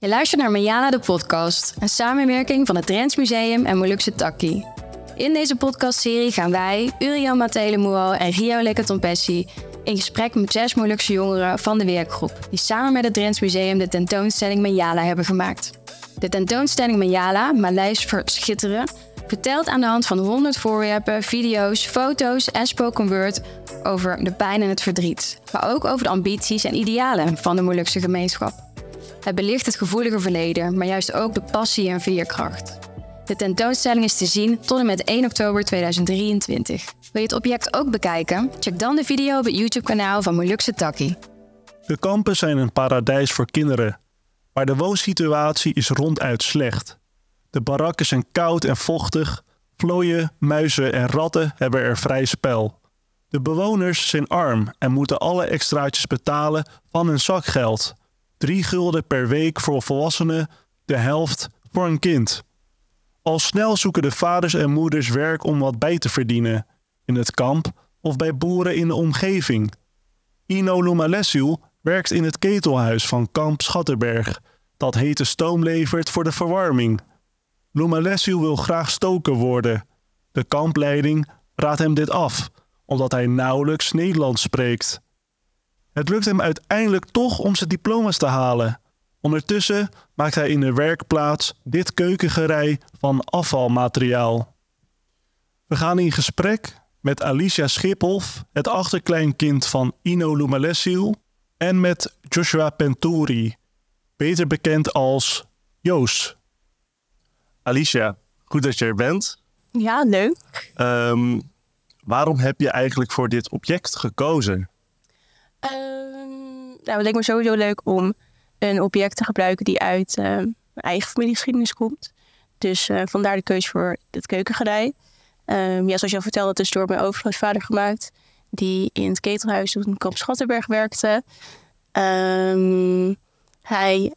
Je luistert naar Mayana de podcast, een samenwerking van het Drents Museum en Molukse Takkie. In deze podcastserie gaan wij, Uriel Matelemuo en Rio Lekatompessi, in gesprek met zes Molukse jongeren van de werkgroep, die samen met het Drents Museum de tentoonstelling Mayala hebben gemaakt. De tentoonstelling Mayala, Maleis Verschitteren, vertelt aan de hand van 100 voorwerpen, video's, foto's en spoken word over de pijn en het verdriet, maar ook over de ambities en idealen van de Molukse gemeenschap. Het belicht het gevoelige verleden, maar juist ook de passie en veerkracht. De tentoonstelling is te zien tot en met 1 oktober 2023. Wil je het object ook bekijken? Check dan de video op het YouTube-kanaal van Molukse Takkie. De kampen zijn een paradijs voor kinderen, maar de woonsituatie is ronduit slecht. De barakken zijn koud en vochtig, vlooien, muizen en ratten hebben er vrij spel. De bewoners zijn arm en moeten alle extraatjes betalen van hun zakgeld. Drie gulden per week voor volwassenen, de helft voor een kind. Al snel zoeken de vaders en moeders werk om wat bij te verdienen, in het kamp of bij boeren in de omgeving. Ino Lumalessu werkt in het ketelhuis van kamp Schatterberg, dat hete stoom levert voor de verwarming. Lumalessu wil graag stoker worden. De kampleiding raadt hem dit af, omdat hij nauwelijks Nederlands spreekt. Het lukt hem uiteindelijk toch om zijn diploma's te halen. Ondertussen maakt hij in de werkplaats dit keukengerei van afvalmateriaal. We gaan in gesprek met Alicia Schiphoff, het achterkleinkind van Ino Lumalessil, en met Joshua Penturi, beter bekend als Joos. Alicia, goed dat je er bent. Ja, leuk. Um, waarom heb je eigenlijk voor dit object gekozen? Um, nou, het leek me sowieso leuk om een object te gebruiken die uit uh, mijn eigen familiegeschiedenis komt. Dus uh, vandaar de keuze voor het keukengerei. Um, ja, zoals je al vertelde, het is door mijn overgrootvader gemaakt. Die in het ketelhuis in Kamp Schattenberg werkte. Um, hij,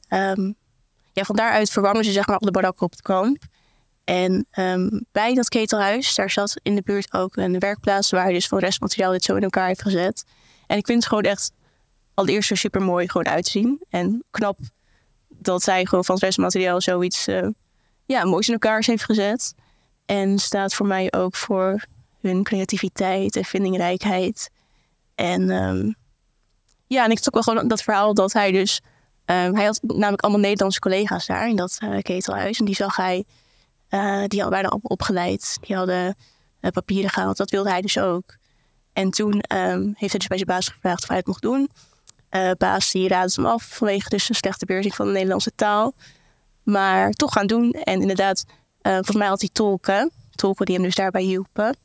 ja, van daaruit verwarmden ze zeg maar op de barakken op het kamp. En bij dat ketelhuis, daar zat in de buurt ook een werkplaats... waar hij dus van restmateriaal dit zo in elkaar heeft gezet. En ik vind het gewoon echt allereerst zo super mooi gewoon uitzien. En knap dat zij gewoon van het restmateriaal zoiets uh, ja, moois in elkaar heeft gezet. En staat voor mij ook voor hun creativiteit en vindingrijkheid. En um, ja, en ik ook wel gewoon dat verhaal dat hij dus... Um, hij had namelijk allemaal Nederlandse collega's daar in dat uh, ketelhuis. En die zag hij, uh, die hadden waren opgeleid. Die hadden papieren gehaald. Dat wilde hij dus ook. En toen um, heeft hij dus bij zijn baas gevraagd of hij het mocht doen. Uh, baas die raadde hem af vanwege dus een slechte beheersing van de Nederlandse taal. Maar toch gaan doen. En inderdaad, uh, volgens mij had hij tolken. Tolken die hem dus daarbij hielpen.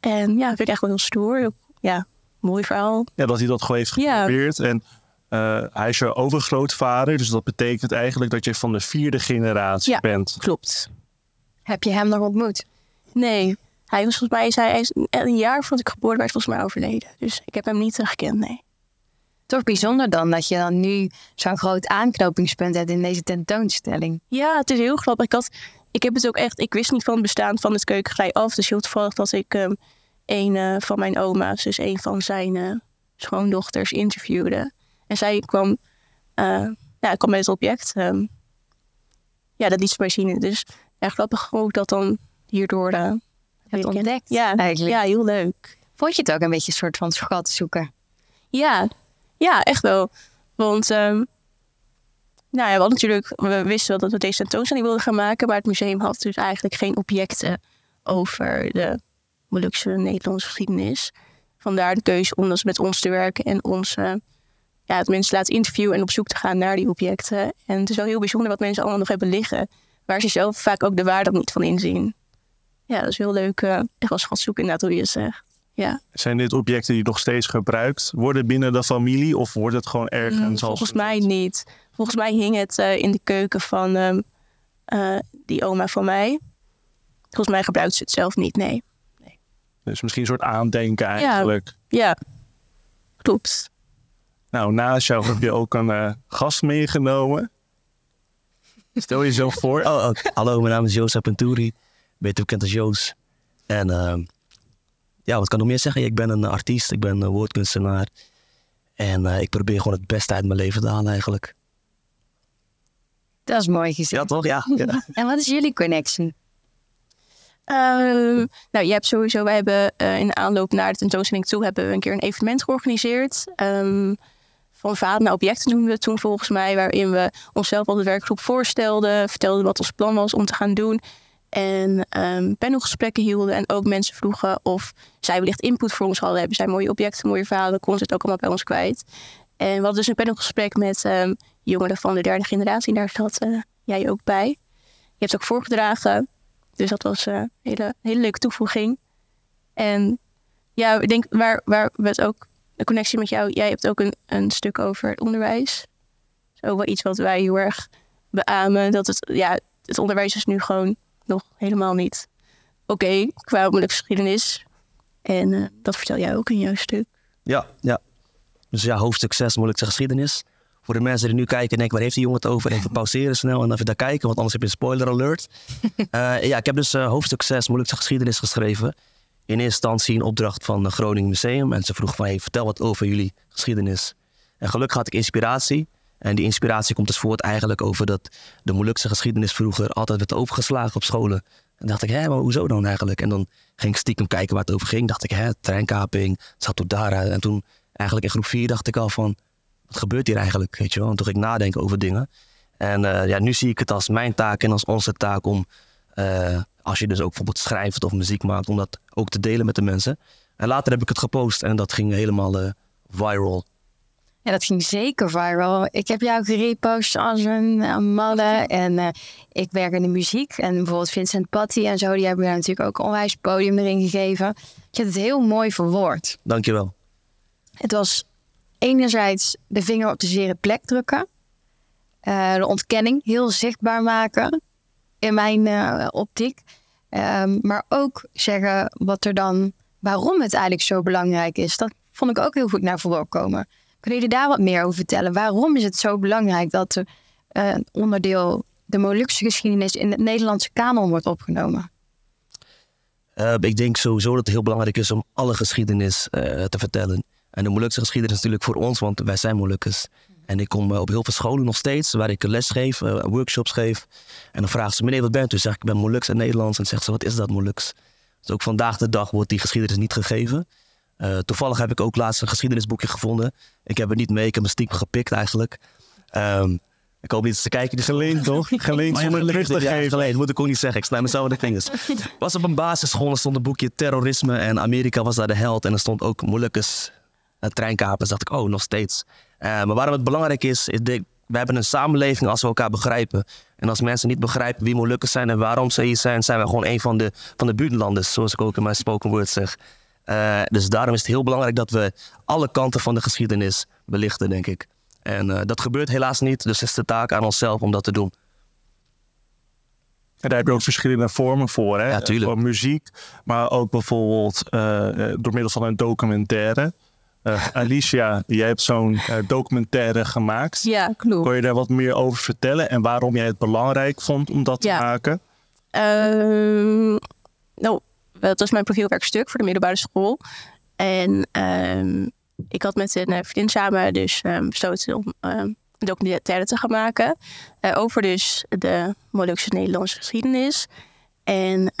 En ja, vind ik echt wel heel stoer. Ja, mooi verhaal. Ja, dat hij dat gewoon heeft geprobeerd. Ja. En uh, hij is je overgrootvader. Dus dat betekent eigenlijk dat je van de vierde generatie ja, bent. klopt. Heb je hem nog ontmoet? Nee. Hij was volgens mij, zei, hij is een jaar voordat ik geboren werd, volgens mij overleden. Dus ik heb hem niet gekend, nee. Toch bijzonder dan dat je dan nu zo'n groot aanknopingspunt hebt in deze tentoonstelling. Ja, het is heel grappig. Ik, had, ik heb het ook echt, ik wist niet van het bestaan van het keukengrij af. Dus heel toevallig dat ik um, een uh, van mijn oma's, dus een van zijn uh, schoondochters, interviewde. En zij kwam, uh, ja, kwam met het object. Um, ja, dat liet ze mij zien. Dus erg grappig ook dat dan hierdoor hebt ontdekt. Ja, eigenlijk. ja, heel leuk. Vond je het ook een beetje een soort van schat zoeken? Ja, ja echt wel. Want um, nou ja, we, natuurlijk, we wisten wel dat we deze tentoonstelling wilden gaan maken, maar het museum had dus eigenlijk geen objecten over de Molukse Nederlandse geschiedenis. Vandaar de keuze om dus met ons te werken en ons uh, ja, het mensen laten interviewen en op zoek te gaan naar die objecten. En het is wel heel bijzonder wat mensen allemaal nog hebben liggen, waar ze zelf vaak ook de waarde niet van inzien ja, dat is heel leuk. Uh, echt wel schatzoeken inderdaad hoe je het zegt. Ja. Zijn dit objecten die nog steeds gebruikt worden binnen de familie? Of wordt het gewoon ergens mm, Volgens mij niet. Volgens mij hing het uh, in de keuken van um, uh, die oma van mij. Volgens mij gebruikt ze het zelf niet, nee. nee. Dus misschien een soort aandenken eigenlijk. Ja, ja. klopt. Nou, naast jou heb je ook een gast meegenomen. Stel jezelf voor. Oh, oh, hallo, mijn naam is Jozef Penturi beter bekend als Joos. En uh, ja, wat kan ik nog meer zeggen? Ik ben een artiest, ik ben een woordkunstenaar. En uh, ik probeer gewoon het beste uit mijn leven te halen eigenlijk. Dat is mooi gezegd. Ja, toch? Ja. ja. En wat is jullie connectie? Ehm, nou, je hebt sowieso, wij hebben eh, in de aanloop naar de tentoonstelling toe hebben we een keer een evenement georganiseerd. Ehm, van vader naar objecten noemden we het toen volgens mij, waarin we onszelf al de werkgroep voorstelden, vertelden wat ons plan was om te gaan doen. En um, panelgesprekken hielden en ook mensen vroegen of zij wellicht input voor ons hadden. Hebben zij mooie objecten, mooie verhalen, konden ze het ook allemaal bij ons kwijt. En we hadden dus een panelgesprek met jongeren van de derde generatie. Daar zat uh, jij ook bij. Je hebt ook voorgedragen. Dus dat was een hele, hele leuke toevoeging. En ja, ik denk waar, waar we het ook, de connectie met jou, jij hebt ook een, een stuk over het onderwijs. Dat is ook wel iets wat wij heel erg beamen. Dat het, ja, het onderwijs is nu gewoon nog helemaal niet oké okay, qua moeilijke geschiedenis. En uh, dat vertel jij ook in jouw stuk. Ja, ja. Dus ja, hoofdstuk 6 moeilijke geschiedenis. Voor de mensen die nu kijken en denken, waar heeft die jongen het over? Even pauzeren snel en even daar kijken, want anders heb je een spoiler alert. uh, ja, ik heb dus uh, hoofdstuk 6 moeilijkste geschiedenis geschreven. In eerste instantie een opdracht van het Groningen Museum. En ze vroeg van, hey, vertel wat over jullie geschiedenis. En gelukkig had ik inspiratie. En die inspiratie komt dus voort eigenlijk over dat de Molukse geschiedenis vroeger altijd werd overgeslagen op scholen. En dacht ik, hé, maar hoezo dan eigenlijk? En dan ging ik stiekem kijken waar het over ging. Dacht ik, hè, treinkaping, daaruit. En toen eigenlijk in groep 4 dacht ik al van, wat gebeurt hier eigenlijk? Weet je wel? En toen ging ik nadenken over dingen. En uh, ja, nu zie ik het als mijn taak en als onze taak om, uh, als je dus ook bijvoorbeeld schrijft of muziek maakt, om dat ook te delen met de mensen. En later heb ik het gepost en dat ging helemaal uh, viral. Ja, dat ging zeker viral. Ik heb jou gerepost als een, malle. En uh, ik werk in de muziek. En bijvoorbeeld Vincent Patty en zo, die hebben daar natuurlijk ook een onwijs podium erin gegeven. Je hebt het heel mooi verwoord. Dankjewel. Het was enerzijds de vinger op de zere plek drukken. Uh, de ontkenning heel zichtbaar maken in mijn uh, optiek. Um, maar ook zeggen wat er dan, waarom het eigenlijk zo belangrijk is. Dat vond ik ook heel goed naar voren komen. Kunnen jullie daar wat meer over vertellen? Waarom is het zo belangrijk dat uh, een onderdeel de Molukse geschiedenis in het Nederlandse kanon wordt opgenomen? Uh, ik denk sowieso dat het heel belangrijk is om alle geschiedenis uh, te vertellen. En de Molukse geschiedenis is natuurlijk voor ons, want wij zijn Molukkers. En ik kom op heel veel scholen nog steeds, waar ik les geef, workshops geef. En dan vragen ze, meneer, wat bent u? Zeg ik, ik ben Moluks en Nederlands. En zegt ze, wat is dat Moluks? Dus ook vandaag de dag wordt die geschiedenis niet gegeven. Uh, toevallig heb ik ook laatst een geschiedenisboekje gevonden. Ik heb het niet mee, ik heb hem stiekem gepikt eigenlijk. Um, ik hoop niet eens te kijken. Dus geleend toch? Geleend zonder terug te geven. Geleend, moet ik ook niet zeggen. Ik snij mezelf in de vingers. was op een basisschool, er stond een boekje terrorisme en Amerika was daar de held. En er stond ook Molukkers, uh, treinkapers. dacht ik, oh, nog steeds. Uh, maar waarom het belangrijk is, is de, we hebben een samenleving als we elkaar begrijpen. En als mensen niet begrijpen wie Molukkers zijn en waarom ze hier zijn, zijn we gewoon een van de, van de buurtlanders, zoals ik ook in mijn spoken word zeg. Uh, dus daarom is het heel belangrijk dat we alle kanten van de geschiedenis belichten, denk ik. En uh, dat gebeurt helaas niet, dus het is de taak aan onszelf om dat te doen. En daar heb je ook verschillende vormen voor, hè? Ja, tuurlijk. Voor muziek, maar ook bijvoorbeeld uh, door middel van een documentaire. Alicia, jij hebt zo'n documentaire gemaakt. Ja, klopt. Kun je daar wat meer over vertellen en waarom jij het belangrijk vond om dat ja. te maken? Uh, nou, dat was mijn profielwerkstuk voor de middelbare school. En um, ik had met een vriendin samen dus um, besloten om um, een documentaire te gaan maken. Uh, over dus de Molukse Nederlandse geschiedenis. En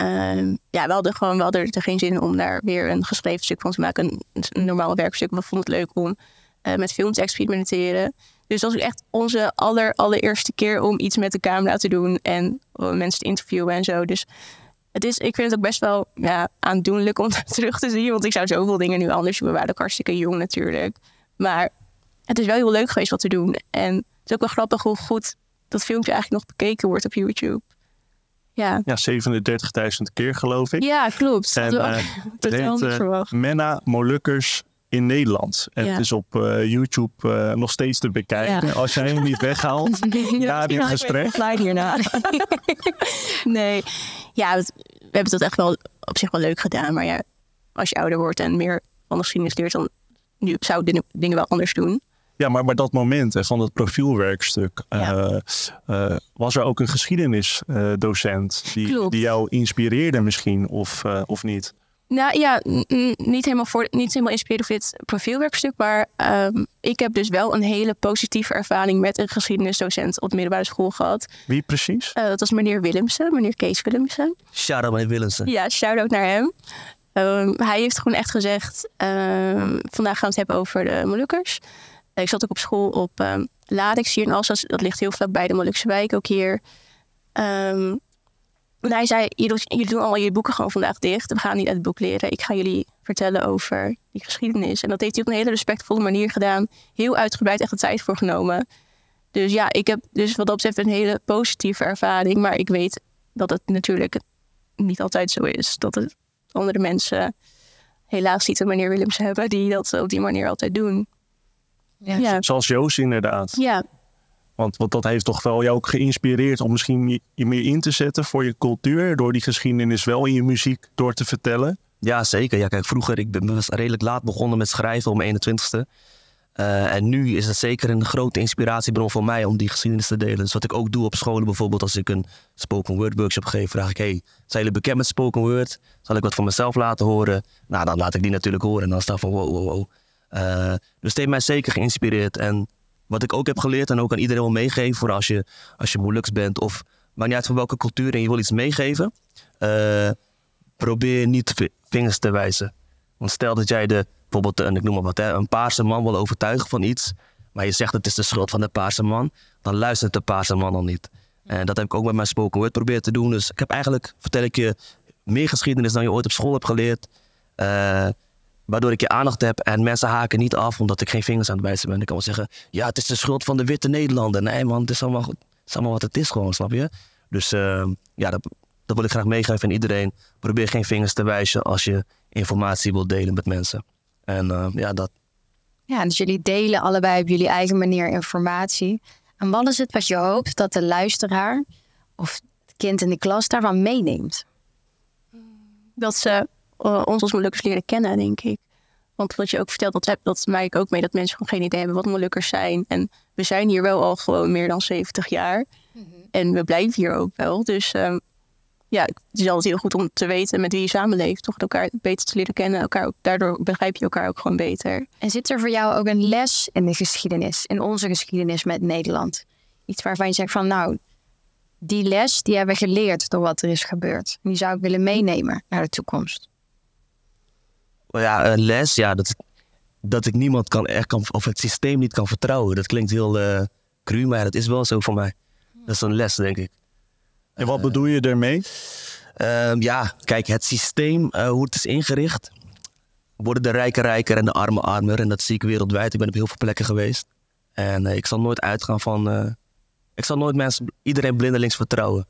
ja, we hadden gewoon we hadden er geen zin om daar weer een geschreven stuk van te maken. Een, normaal werkstuk. We vonden het leuk om met film te experimenteren. Dus dat was echt onze aller, allereerste keer om iets met de camera te doen. En mensen te interviewen en zo. Dus het is, ik vind het ook best wel ja, aandoenlijk om terug te zien. Want ik zou zoveel dingen nu anders doen. We waren ook hartstikke jong natuurlijk. Maar het is wel heel leuk geweest wat te doen. En het is ook wel grappig hoe goed dat filmpje eigenlijk nog bekeken wordt op YouTube. Ja, ja 37.000 keer geloof ik. Ja, klopt. En, uh, het heet uh, Menna Molukkers in Nederland. En ja. Het is op uh, YouTube uh, nog steeds te bekijken. Ja. Als jij hem niet weghaalt ja, na dit gesprek. hierna. nee, ja, we hebben dat echt wel op zich wel leuk gedaan. Maar ja, als je ouder wordt en meer van de geschiedenis leert, dan nu zou ik dingen wel anders doen. Ja, maar, maar dat moment van het profielwerkstuk, ja. uh, was er ook een geschiedenisdocent die, die jou inspireerde misschien of, of niet? Nou ja, niet helemaal, voor, niet helemaal inspirerend voor dit profielwerkstuk. Maar ehm, ik heb dus wel een hele positieve ervaring met een geschiedenisdocent op de middelbare school gehad. Wie precies? Eh, dat was meneer Willemsen, meneer Kees Willemsen. Shout-out meneer Willemsen. Ja, shout-out naar hem. Ehm, hij heeft gewoon echt gezegd, ehm, vandaag gaan we het hebben over de Molukkers. ik zat ook op school op ehm Ladix hier in Alsace. Dat ligt heel vlak bij de Molukse wijk, ook hier. En hij zei, jullie, jullie doen allemaal jullie boeken gewoon vandaag dicht. We gaan niet uit het boek leren. Ik ga jullie vertellen over die geschiedenis. En dat heeft hij op een hele respectvolle manier gedaan. Heel uitgebreid echt de tijd voor genomen. Dus ja, ik heb dus wat dat betreft een hele positieve ervaring. Maar ik weet dat het natuurlijk niet altijd zo is. Dat het andere mensen helaas niet een meneer Willems hebben die dat op die manier altijd doen. Ja. Ja, Zoals Joost inderdaad. ja. Want, dat heeft toch wel jou ook geïnspireerd om misschien je, meer in te zetten voor je cultuur. Door die geschiedenis wel in je muziek door te vertellen. Ja, zeker. Ja, kijk, vroeger, ik ben was redelijk laat begonnen met schrijven om mijn 21ste. Eh, en nu is het zeker een grote inspiratiebron voor mij om die geschiedenis te delen. Dus wat ik ook doe op scholen bijvoorbeeld, als ik een spoken word workshop geef, vraag ik, hey, zijn jullie bekend met spoken word? Zal ik wat van mezelf laten horen? Nou, dan laat ik die natuurlijk horen en dan sta ik van wow, wow, wow. Eh, dus het heeft mij zeker geïnspireerd. En wat ik ook heb geleerd en ook aan iedereen wil meegeven, voor als je, als je moeilijks bent of maakt niet uit van welke cultuur en je wil iets meegeven. eh, probeer niet vi- vingers te wijzen. Want stel dat jij de, bijvoorbeeld, een, ik noem maar wat, hè, een paarse man wil overtuigen van iets, maar je zegt het is de schuld van de paarse man, dan luistert de paarse man al niet. En dat heb ik ook met mijn spoken word proberen te doen. Dus ik heb eigenlijk, vertel ik je, meer geschiedenis dan je ooit op school hebt geleerd. eh, waardoor ik je aandacht heb en mensen haken niet af omdat ik geen vingers aan het wijzen ben. Ik kan wel zeggen, ja, het is de schuld van de witte Nederlander. Nee man, het is allemaal, goed. het is allemaal wat het is gewoon, snap je? Dus eh, ja, dat, dat wil ik graag meegeven aan iedereen. Probeer geen vingers te wijzen als je informatie wilt delen met mensen. En eh, ja, dat. Ja, dus jullie delen allebei op jullie eigen manier informatie. En wat is het wat je hoopt dat de luisteraar of het kind in de klas daarvan meeneemt? dat ze eh, ons als Molukkers leren kennen, denk ik. Want wat je ook vertelt, dat, heb, dat maak ik ook mee dat mensen gewoon geen idee hebben wat Molukkers zijn. En we zijn hier wel al gewoon meer dan 70 jaar. En we blijven hier ook wel. Dus ehm, ja, het is altijd heel goed om te weten met wie je samenleeft. Toch elkaar beter te leren kennen. Elkaar ook, daardoor begrijp je elkaar ook gewoon beter. En zit er voor jou ook een les in de geschiedenis, in onze geschiedenis met Nederland? Iets waarvan je zegt van nou, die les die hebben we geleerd door wat er is gebeurd. Die zou ik willen meenemen naar de toekomst. Ja, een les, ja, dat, dat ik niemand kan, echt kan, of het systeem niet kan vertrouwen. Dat klinkt heel eh cru, maar dat is wel zo voor mij. Dat is een les, denk ik. En wat bedoel je ermee? Ehm, ja, kijk, het systeem, eh, hoe het is ingericht, worden de rijken rijker en de armen armer. En dat zie ik wereldwijd. Ik ben op heel veel plekken geweest. En eh, ik zal nooit uitgaan van. eh, ik zal nooit mensen, iedereen blindelings vertrouwen.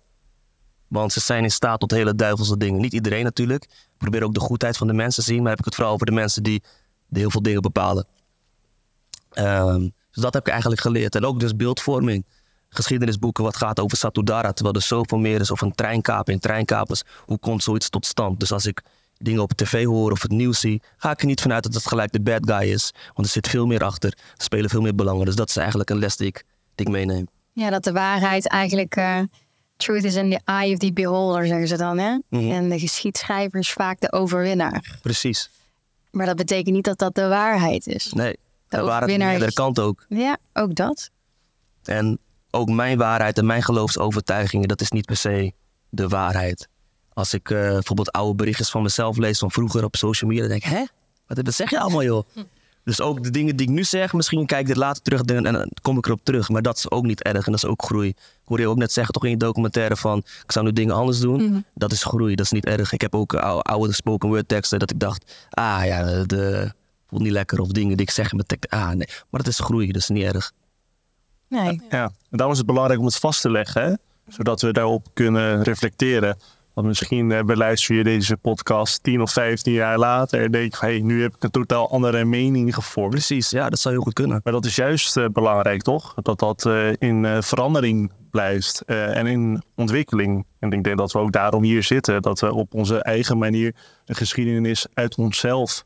Want ze zijn in staat tot hele duivelse dingen. Niet iedereen natuurlijk. Ik probeer ook de goedheid van de mensen te zien. Maar heb ik het vooral over de mensen die, heel veel dingen bepalen. Ehm, dus dat heb ik eigenlijk geleerd. En ook dus beeldvorming. Geschiedenisboeken wat gaat over Satudara. Terwijl er zoveel meer is. Of een treinkaping, treinkapers. Hoe komt zoiets tot stand? Dus als ik dingen op tv hoor of het nieuws zie... ga ik er niet vanuit dat het gelijk de bad guy is. Want er zit veel meer achter. Er spelen veel meer belangen. Dus dat is eigenlijk een les die ik, die ik meeneem. Ja, dat de waarheid eigenlijk. eh, truth is in the eye of the beholder, zeggen ze dan. Hè? Mhm. En de geschiedschrijver is vaak de overwinnaar. Precies. Maar dat betekent niet dat dat de waarheid is. Nee, De de overwinnaar is- kanten ook. Ja, ook dat. En ook mijn waarheid en mijn geloofsovertuigingen, dat is niet per se de waarheid. Als ik eh, bijvoorbeeld oude berichtjes van mezelf lees van vroeger op social media, dan denk ik, hè? Wat wat zeg je allemaal, joh? Dus ook de dingen die ik nu zeg, misschien kijk ik dit later terug en en dan kom ik erop terug. Maar dat is ook niet erg en dat is ook groei. Hoorde je ook net zeggen, toch in je documentaire van, ik zou nu dingen anders doen. Dat is groei, dat is niet erg. Ik heb ook oude, oude spoken word teksten dat ik dacht, ah ja, de, voelt niet lekker. Of dingen die ik zeg in mijn tekst, ah nee. Maar dat is groei, dat is niet erg. Nee. Ja, en daarom is het belangrijk om het vast te leggen, hè? zodat we daarop kunnen reflecteren. Want misschien eh, beluister je deze podcast 10 of 15 jaar later en denk je van, hé, nu heb ik een totaal andere mening gevormd. Precies, ja, dat zou heel goed kunnen. Maar dat is juist eh, belangrijk, toch? Dat dat eh, in eh, verandering blijft eh, en in ontwikkeling. En ik denk dat we ook daarom hier zitten. Dat we op onze eigen manier een geschiedenis uit onszelf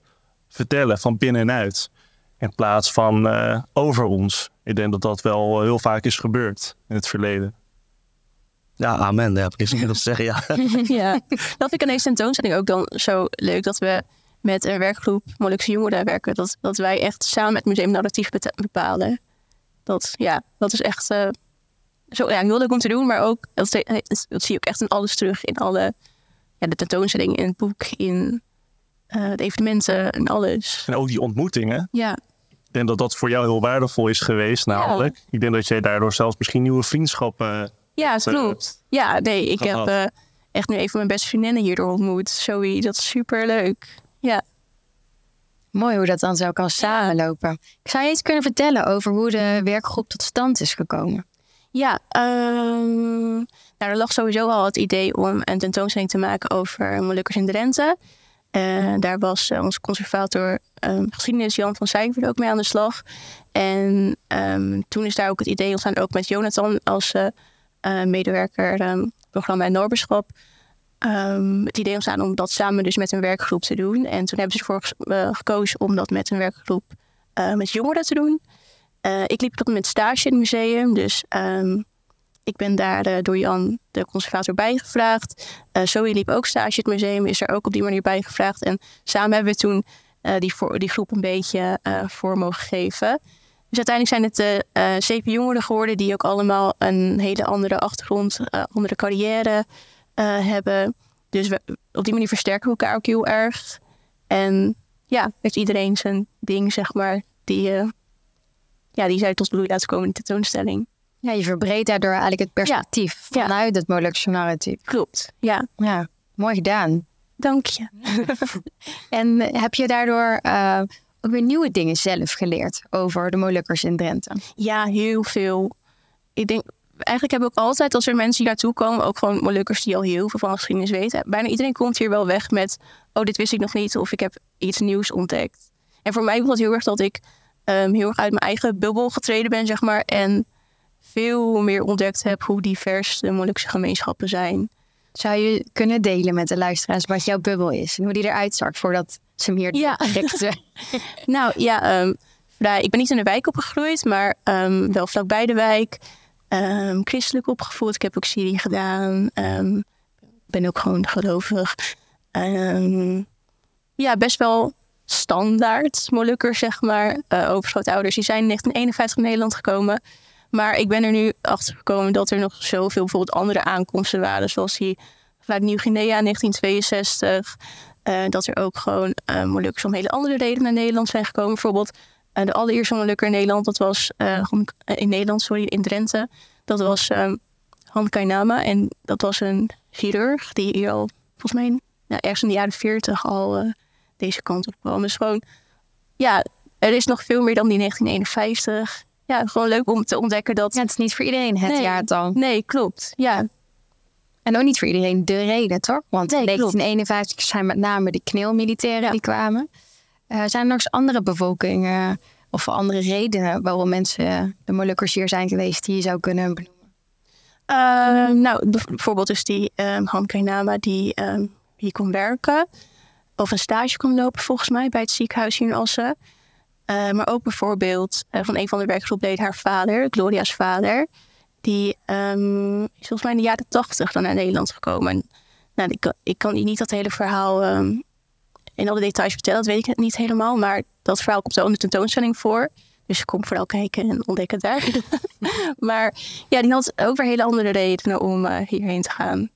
vertellen, van binnenuit. In plaats van eh, over ons. Ik denk dat dat wel heel vaak is gebeurd in het verleden. Ja, amen. Heb ik op te zeggen. Ja. ja, dat vind ik aan deze tentoonstelling ook dan zo leuk. Dat we met een werkgroep Molukse jongeren werken. Dat, dat wij echt samen met het museum narratief bepalen. Dat, ja, dat is echt eh, zo ja, heel leuk om te doen. Maar ook, dat, zie je ook echt in alles terug. In alle, ja, de tentoonstelling, in het boek, in eh, de evenementen en alles. En ook die ontmoetingen. Ja, Ik denk dat dat voor jou heel waardevol is geweest, namelijk. Ik denk dat jij daardoor zelfs misschien nieuwe vriendschappen... ja het eh, klopt. Ja, nee, ik heb eh, echt nu een van mijn beste vriendinnen hierdoor ontmoet. Zoe, dat is super leuk. Ja. Mooi hoe dat dan zo kan samenlopen. Ik zou je iets kunnen vertellen over hoe de werkgroep tot stand is gekomen? Ja, nou, er lag sowieso al het idee om een tentoonstelling te maken over Molukkers in Drenthe. Eh, daar was eh, onze conservator ehm, geschiedenis Jan van Zijver ook mee aan de slag. En ehm, toen is daar ook het idee ontstaan, ook met Jonathan als eh, medewerker um, programma en Noberschap. het idee ontstaan om dat samen dus met een werkgroep te doen. En toen hebben ze ervoor gekozen om dat met een werkgroep met jongeren te doen. Eh, ik liep tot met stage in het museum, dus ehm, ik ben daar eh, door Jan, de conservator, bijgevraagd. Eh Zoe liep ook stage in het museum, is er ook op die manier bijgevraagd. En samen hebben we toen die, die groep een beetje voor mogen geven. Dus uiteindelijk zijn het eh, zeven jongeren geworden die ook allemaal een hele andere achtergrond, andere carrière hebben. Dus op die manier versterken we elkaar ook heel erg. En ja, heeft iedereen zijn ding, zeg maar, die, ja, die zij tot bloei laten komen in de tentoonstelling. Ja, je verbreedt daardoor eigenlijk het perspectief Ja. vanuit het Molukse narratief. Klopt, ja. Ja, mooi gedaan. Dank je. En heb je daardoor eh, ook weer nieuwe dingen zelf geleerd over de Molukkers in Drenthe? Ja, heel veel. Ik denk, eigenlijk heb ik ook altijd, als er mensen hier naartoe komen, ook gewoon Molukkers die al heel veel van geschiedenis weten. Bijna iedereen komt hier wel weg met, oh, dit wist ik nog niet, of ik heb iets nieuws ontdekt. En voor mij was het heel erg dat ik ehm, heel erg uit mijn eigen bubbel getreden ben, zeg maar. En veel meer ontdekt heb hoe divers de Molukse gemeenschappen zijn. Zou je kunnen delen met de luisteraars wat jouw bubbel is en hoe die eruit zag voordat ze hem hier Ja. Nou ja, ehm, vrij, ik ben niet in de wijk opgegroeid, maar ehm, wel vlakbij de wijk. Christelijk opgevoed. Ik heb ook Syrië gedaan. Ben ook gewoon gelovig. Ja, best wel standaard Molukkers, zeg maar. Uh, overschootouders. Die zijn in 1951 in Nederland gekomen. Maar ik ben er nu achter gekomen dat er nog zoveel bijvoorbeeld andere aankomsten waren. Zoals die vanuit Nieuw-Guinea in 1962. Uh, dat er ook gewoon uh, Molukkers om hele andere redenen naar Nederland zijn gekomen. Bijvoorbeeld de allereerste Molukker in Nederland, dat was in Nederland, sorry, in Drenthe. Dat was um, Han Kainama. En dat was een chirurg die hier al, volgens mij, nou, ergens in de jaren 40 al deze kant op kwam. Dus gewoon, ja, er is nog veel meer dan die 1951. Ja, gewoon leuk om te ontdekken dat... Ja, het is niet voor iedereen het nee, jaartal. Nee, klopt. Ja, en ook niet voor iedereen de reden, toch? Want nee, in 1951 zijn met name de kneelmilitairen ja. die kwamen. Uh, zijn er nog eens andere bevolkingen uh, of andere redenen waarom mensen, de Molukkers hier zijn geweest, die je zou kunnen benoemen? nou, bijvoorbeeld dus die um, Han Kainama die um, hier kon werken. Of een stage kon lopen volgens mij bij het ziekenhuis hier in Assen. Uh, maar ook bijvoorbeeld uh, van een van de werkgroepleden haar vader, Gloria's vader. Die um, is volgens mij in de jaren tachtig dan naar Nederland gekomen. En, nou, ik, ik, kan niet dat hele verhaal um, in alle details vertellen, dat weet ik niet helemaal. Maar dat verhaal komt zo in de tentoonstelling voor. Dus kom vooral kijken en ontdek het daar. maar ja, die had ook weer hele andere redenen om uh, hierheen te gaan.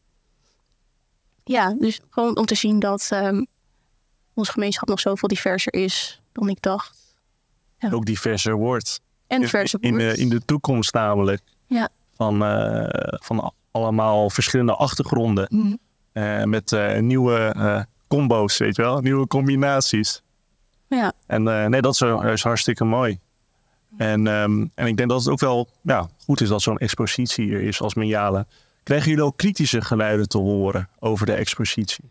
Ja, dus gewoon om te zien dat um, onze gemeenschap nog zoveel diverser is dan ik dacht. Ja. Ook diverser wordt. En diverser in, in, wordt. de, in de toekomst namelijk. Ja. Van, uh, van allemaal verschillende achtergronden. Mm. Uh, met uh, nieuwe combo's, weet je wel. Nieuwe combinaties. Ja. En nee, dat is, is, hartstikke mooi. En, um, en ik denk dat het ook wel ja, goed is dat zo'n expositie hier is als Menjalen. Krijgen jullie ook kritische geluiden te horen over de expositie?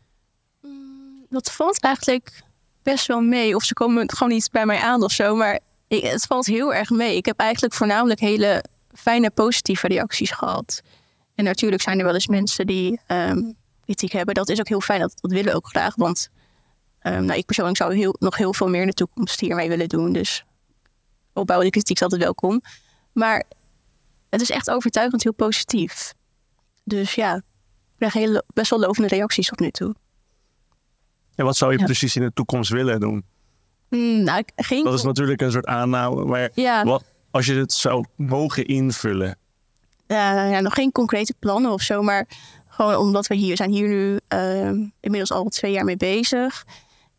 Dat valt eigenlijk best wel mee. Of ze komen gewoon niet bij mij aan of zo. Maar het valt heel erg mee. Ik heb eigenlijk voornamelijk hele fijne positieve reacties gehad. En natuurlijk zijn er wel eens mensen die um, kritiek hebben. Dat is ook heel fijn. Dat, dat willen ook graag. Want um, nou, ik persoonlijk zou heel, nog heel veel meer in de toekomst hiermee willen doen. Dus opbouwende kritiek is altijd welkom. Maar het is echt overtuigend heel positief. Dus ja, ik krijg best wel lovende reacties tot nu toe. En wat zou je Ja. precies in de toekomst willen doen? Mm, nou, geen Dat is natuurlijk een soort aanname. Maar Ja. wat, als je het zou mogen invullen. Ja, nog geen concrete plannen of zo, maar gewoon omdat we hier zijn hier nu eh, inmiddels al twee jaar mee bezig.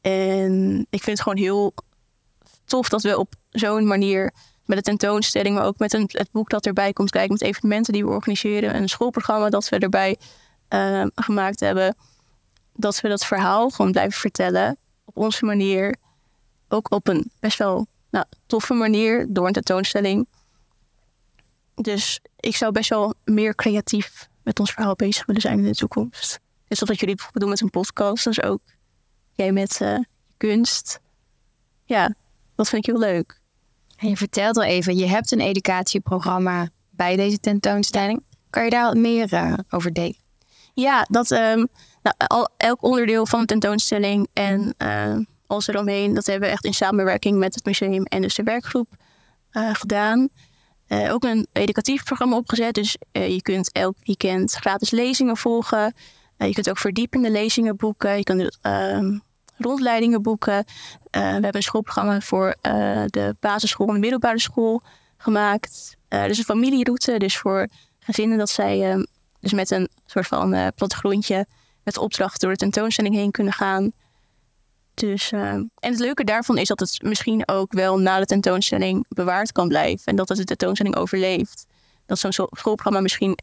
En ik vind het gewoon heel tof dat we op zo'n manier met de tentoonstelling, maar ook met een, het boek dat erbij komt kijken, met evenementen die we organiseren en een schoolprogramma dat we erbij eh, gemaakt hebben, dat we dat verhaal gewoon blijven vertellen op onze manier. Ook op een best wel nou, toffe manier door een tentoonstelling. Dus ik zou best wel meer creatief met ons verhaal bezig willen zijn in de toekomst. Dus dat wat jullie bijvoorbeeld doen met een podcast, is ook jij met eh, kunst. Ja, dat vind ik heel leuk. En je vertelt al even, je hebt een educatieprogramma bij deze tentoonstelling. Kan je daar wat meer eh, over delen? Ja, dat ehm, nou, elk onderdeel van de tentoonstelling en eh, alles eromheen, dat hebben we echt in samenwerking met het museum en dus de werkgroep eh, gedaan. Eh, ook een educatief programma opgezet, dus je kunt elk weekend gratis lezingen volgen. Je kunt ook verdiepende lezingen boeken. Je kunt ehm, rondleidingen boeken. We hebben een schoolprogramma voor de basisschool en de middelbare school gemaakt. Dus een familieroute, dus voor gezinnen dat zij ehm, dus met een soort van plattegrondje met opdracht door de tentoonstelling heen kunnen gaan. Dus, eh, en het leuke daarvan is dat het misschien ook wel na de tentoonstelling bewaard kan blijven. En dat het de tentoonstelling overleeft. Dat zo'n zo- schoolprogramma misschien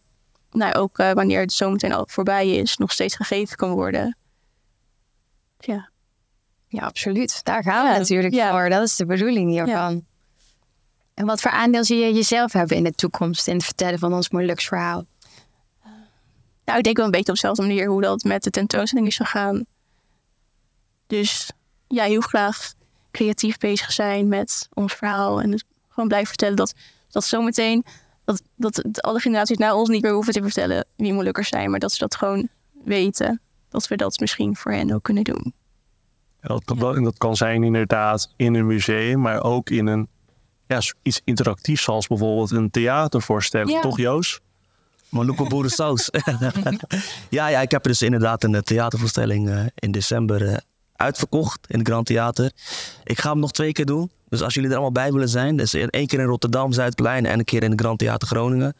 nou, ook eh, wanneer het zometeen al voorbij is, nog steeds gegeven kan worden. Ja. Ja, absoluut. Daar gaan we Ja, natuurlijk ja. voor. Dat is de bedoeling hiervan. En wat voor aandeel zie je jezelf hebben in de toekomst in het vertellen van ons Molux verhaal? Nou, ik denk wel een beetje op dezelfde manier hoe dat met de tentoonstelling is gegaan. Dus ja, heel graag creatief bezig zijn met ons verhaal. En dus gewoon blijven vertellen dat, dat zometeen... Dat, dat alle generaties na ons niet meer hoeven te vertellen wie Molukkers zijn. Maar dat ze dat gewoon weten. Dat we dat misschien voor hen ook kunnen doen. En dat, kan, dat kan zijn inderdaad in een museum, maar ook in een ja, iets interactiefs, zoals bijvoorbeeld een theatervoorstelling, Ja. toch Joost? Maluco boerensaus. ja, ja, ik heb dus inderdaad een theatervoorstelling eh, in december eh, uitverkocht in het Grand Theater. Ik ga hem nog twee keer doen. Dus als jullie er allemaal bij willen zijn, dus één keer in Rotterdam, Zuidplein en een keer in het Grand Theater Groningen.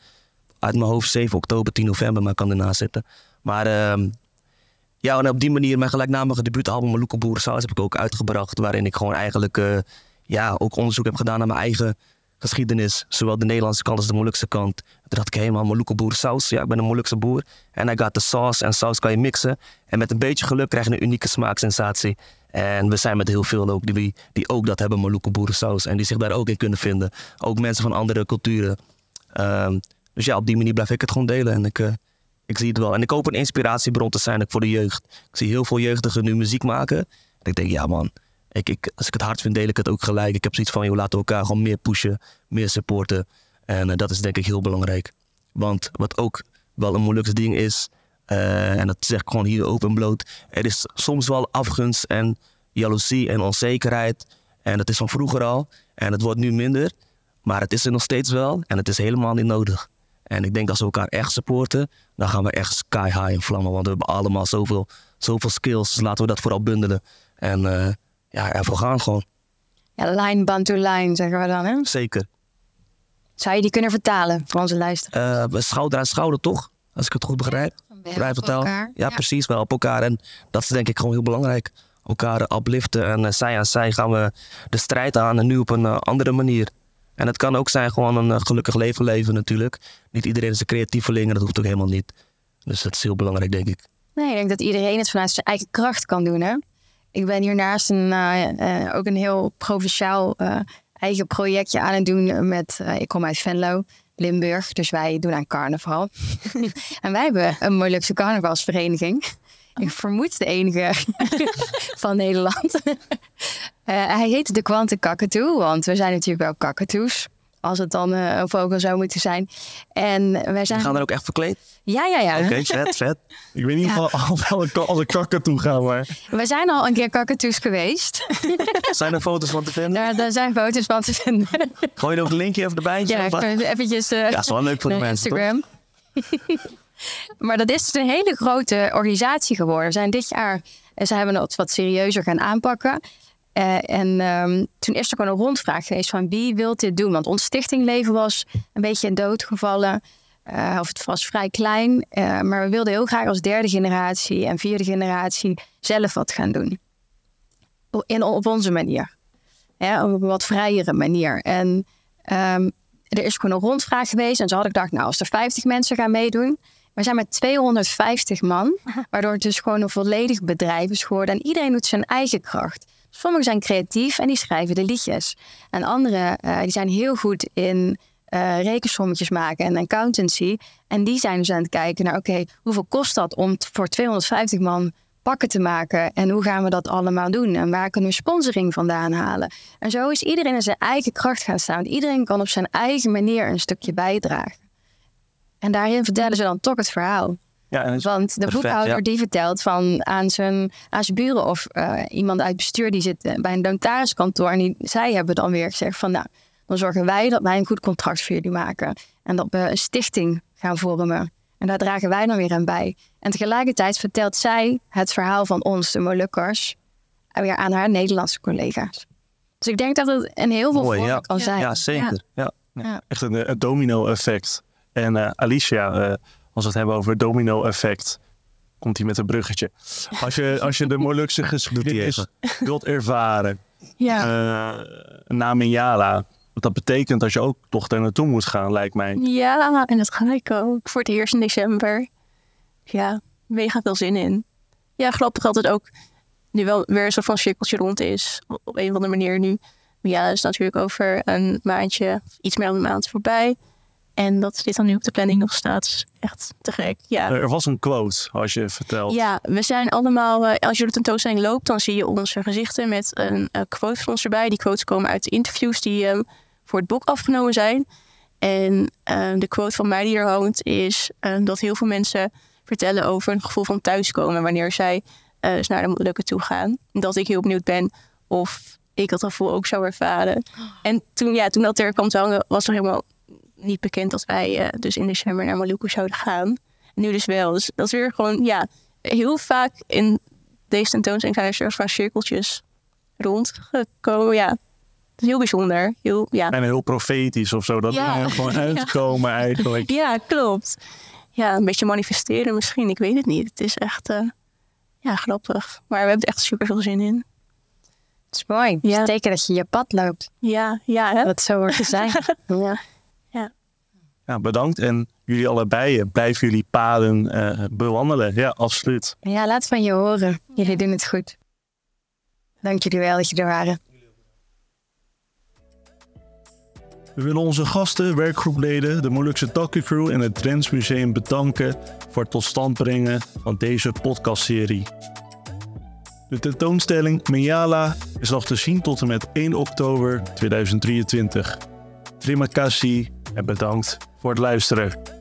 Uit mijn hoofd 7 oktober, 10 november, maar ik kan ernaast zitten. Maar ehm, ja, en op die manier mijn gelijknamige debuutalbum Maluco Boerensaus heb ik ook uitgebracht. Waarin ik gewoon eigenlijk eh, ja, ook onderzoek heb gedaan naar mijn eigen geschiedenis. Zowel de Nederlandse kant als de Molukse kant. Toen dacht ik helemaal Molucco boerensaus. Ja, ik ben een Molukse boer. En I got the sauce. En saus kan je mixen. En met een beetje geluk krijg je een unieke smaaksensatie. En we zijn met heel veel ook die, die ook dat hebben, Molucco boerensaus. En die zich daar ook in kunnen vinden. Ook mensen van andere culturen. Ehm, dus ja, op die manier blijf ik het gewoon delen. En ik, eh, ik zie het wel. En ik hoop een inspiratiebron te zijn ook voor de jeugd. Ik zie heel veel jeugdigen nu muziek maken. En ik denk, ja man, ik, als ik het hard vind, deel ik het ook gelijk. Ik heb zoiets van, joh, laten elkaar gewoon meer pushen, meer supporten. En eh, dat is denk ik heel belangrijk. Want wat ook wel een moeilijk ding is, eh, en dat zeg ik gewoon hier open en bloot. Er is soms wel afgunst en jaloezie en onzekerheid. En dat is van vroeger al. En het wordt nu minder. Maar het is er nog steeds wel. En het is helemaal niet nodig. En ik denk als we elkaar echt supporten, dan gaan we echt sky high in vlammen. Want we hebben allemaal zoveel, zoveel skills. Dus laten we dat vooral bundelen. En eh, ja, ervoor gaan gewoon. Ja, line band to line zeggen we dan. Hè? Zeker. Zou je die kunnen vertalen voor onze luisteraars? Eh, schouder aan schouder toch? Als ik het goed begrijp. Vrij vertaal. elkaar. Ja, precies. Wel op elkaar. En dat is denk ik gewoon heel belangrijk. Elkaar upliften. En eh, zij aan zij gaan we de strijd aan. En nu op een eh, andere manier. En het kan ook zijn gewoon een gelukkig leven leven natuurlijk. Niet iedereen is een creatieveling. En dat hoeft ook helemaal niet. Dus dat is heel belangrijk denk ik. Nee, ik denk dat iedereen het vanuit zijn eigen kracht kan doen. Hè? Ik ben hiernaast een, eh, eh, ook een heel provinciaal eh, eigen projectje aan het doen. Met, ik kom uit Venlo, Limburg, dus wij doen aan carnaval. en wij hebben een Molukse carnavalsvereniging. Ik vermoed de enige van Nederland. Hij heet de Kwante Kakatoe, want we zijn natuurlijk wel kakatoes. Als het dan eh, een vogel zou moeten zijn. En wij zijn... We gaan er ook echt verkleed. Ja, ja, ja. Oké, vet, vet. Ik weet niet Ja. of al welke als ik kakken toe ga, maar We zijn al een keer kakatoes geweest. Zijn er foto's van te vinden? Daar, daar zijn foto's van te vinden. Gooi je er ook een linkje even erbij? Ja, eventjes... eh, Ja, is wel leuk voor de mensen? Instagram. Maar dat is dus een hele grote organisatie geworden. We zijn dit jaar, en ze hebben het wat serieuzer gaan aanpakken. Uh, en um, toen is er gewoon een rondvraag geweest van wie wil dit doen? Want ons stichtingleven was een beetje in dood gevallen. Uh, of het was vrij klein. Uh, maar we wilden heel graag als derde generatie en vierde generatie zelf wat gaan doen. In, op onze manier. Ja, op een wat vrijere manier. En um, er is gewoon een rondvraag geweest. En zo had ik gedacht, nou, als er 50 mensen gaan meedoen. We zijn met 250 man. Waardoor het dus gewoon een volledig bedrijf is geworden. En iedereen doet zijn eigen kracht. Sommigen zijn creatief en die schrijven de liedjes. En anderen uh, die zijn heel goed in uh, rekensommetjes maken en accountancy. En die zijn dus aan het kijken naar, oké, hoeveel kost dat om voor 250 man pakken te maken? En hoe gaan we dat allemaal doen? En waar kunnen we sponsoring vandaan halen? En zo is iedereen in zijn eigen kracht gaan staan. Iedereen kan op zijn eigen manier een stukje bijdragen. En daarin vertellen ze dan toch het verhaal. Ja, en Want de perfect, boekhouder ja. die vertelt van aan zijn, aan zijn buren of uh, iemand uit bestuur die zit bij een notariskantoor. En die, zij hebben dan weer gezegd van nou, dan zorgen wij dat wij een goed contract voor jullie maken. En dat we een stichting gaan vormen. En daar dragen wij dan weer aan bij. En tegelijkertijd vertelt zij het verhaal van ons, de Molukkers, weer aan haar Nederlandse collega's. Dus ik denk dat het een heel veel Mooi, ja. kan zijn. Ja, zeker. Ja. ja. Echt een, een domino-effect. En uh, Alicia, uh, als we het hebben over domino-effect, komt hij met een bruggetje. Als je, als je de Molukse geschiedenis wilt ervaren, ja. uh, na Minjala, wat dat betekent dat je ook toch daar naartoe moet gaan, lijkt mij. Ja, en dat ga ik ook. Voor het eerst in december. Ja, mega veel zin in. Ja, grappig altijd ook nu wel weer soort van cirkeltje rond is. Op een of andere manier nu. Maar ja, dat is natuurlijk over een maandje, iets meer dan een maand voorbij. En dat dit dan nu op de planning nog staat, is echt te gek. Ja. Er was een quote, als je vertelt. Ja, we zijn allemaal, eh, als je de tentoonstelling loopt, dan zie je onze gezichten met een quote van ons erbij. Die quotes komen uit de interviews die um, voor het boek afgenomen zijn. En uh, de quote van mij die er hangt is uh, dat heel veel mensen vertellen over een gevoel van thuiskomen wanneer zij uh, dus naar de Molukken toe gaan. Dat ik heel benieuwd ben of ik dat gevoel ook zou ervaren. En toen, ja, toen dat er kwam te hangen, was er helemaal niet bekend dat wij dus in december naar Maluku zouden gaan. En nu dus wel. Dus dat is weer gewoon, ja, heel vaak in deze tentoonstelling zijn er soort van cirkeltjes rondgekomen. Ja, het is heel bijzonder. Heel, ja. En heel profetisch of zo. Dat ja. er gewoon uitkomen ja. eigenlijk. Ja, klopt. Ja, een beetje manifesteren misschien. Ik weet het niet. Het is echt uh, ja, grappig. Maar we hebben er echt super veel zin in. Het is mooi. Ja. Het teken dat je je pad loopt. Ja, ja. Hè? Dat zo hoort te zijn. ja. Ja, bedankt. En jullie allebei, blijven jullie paden uh, bewandelen. Ja, absoluut. Ja, laat van je horen. Jullie doen het goed. Dank jullie wel dat je er waren. We willen onze gasten, werkgroepleden, de Molukse Crew en het Trends Museum bedanken voor het tot stand brengen van deze podcastserie. De tentoonstelling Meala is nog te zien tot en met 1 oktober 2023. Terima kasih en bedankt voor het luisteren.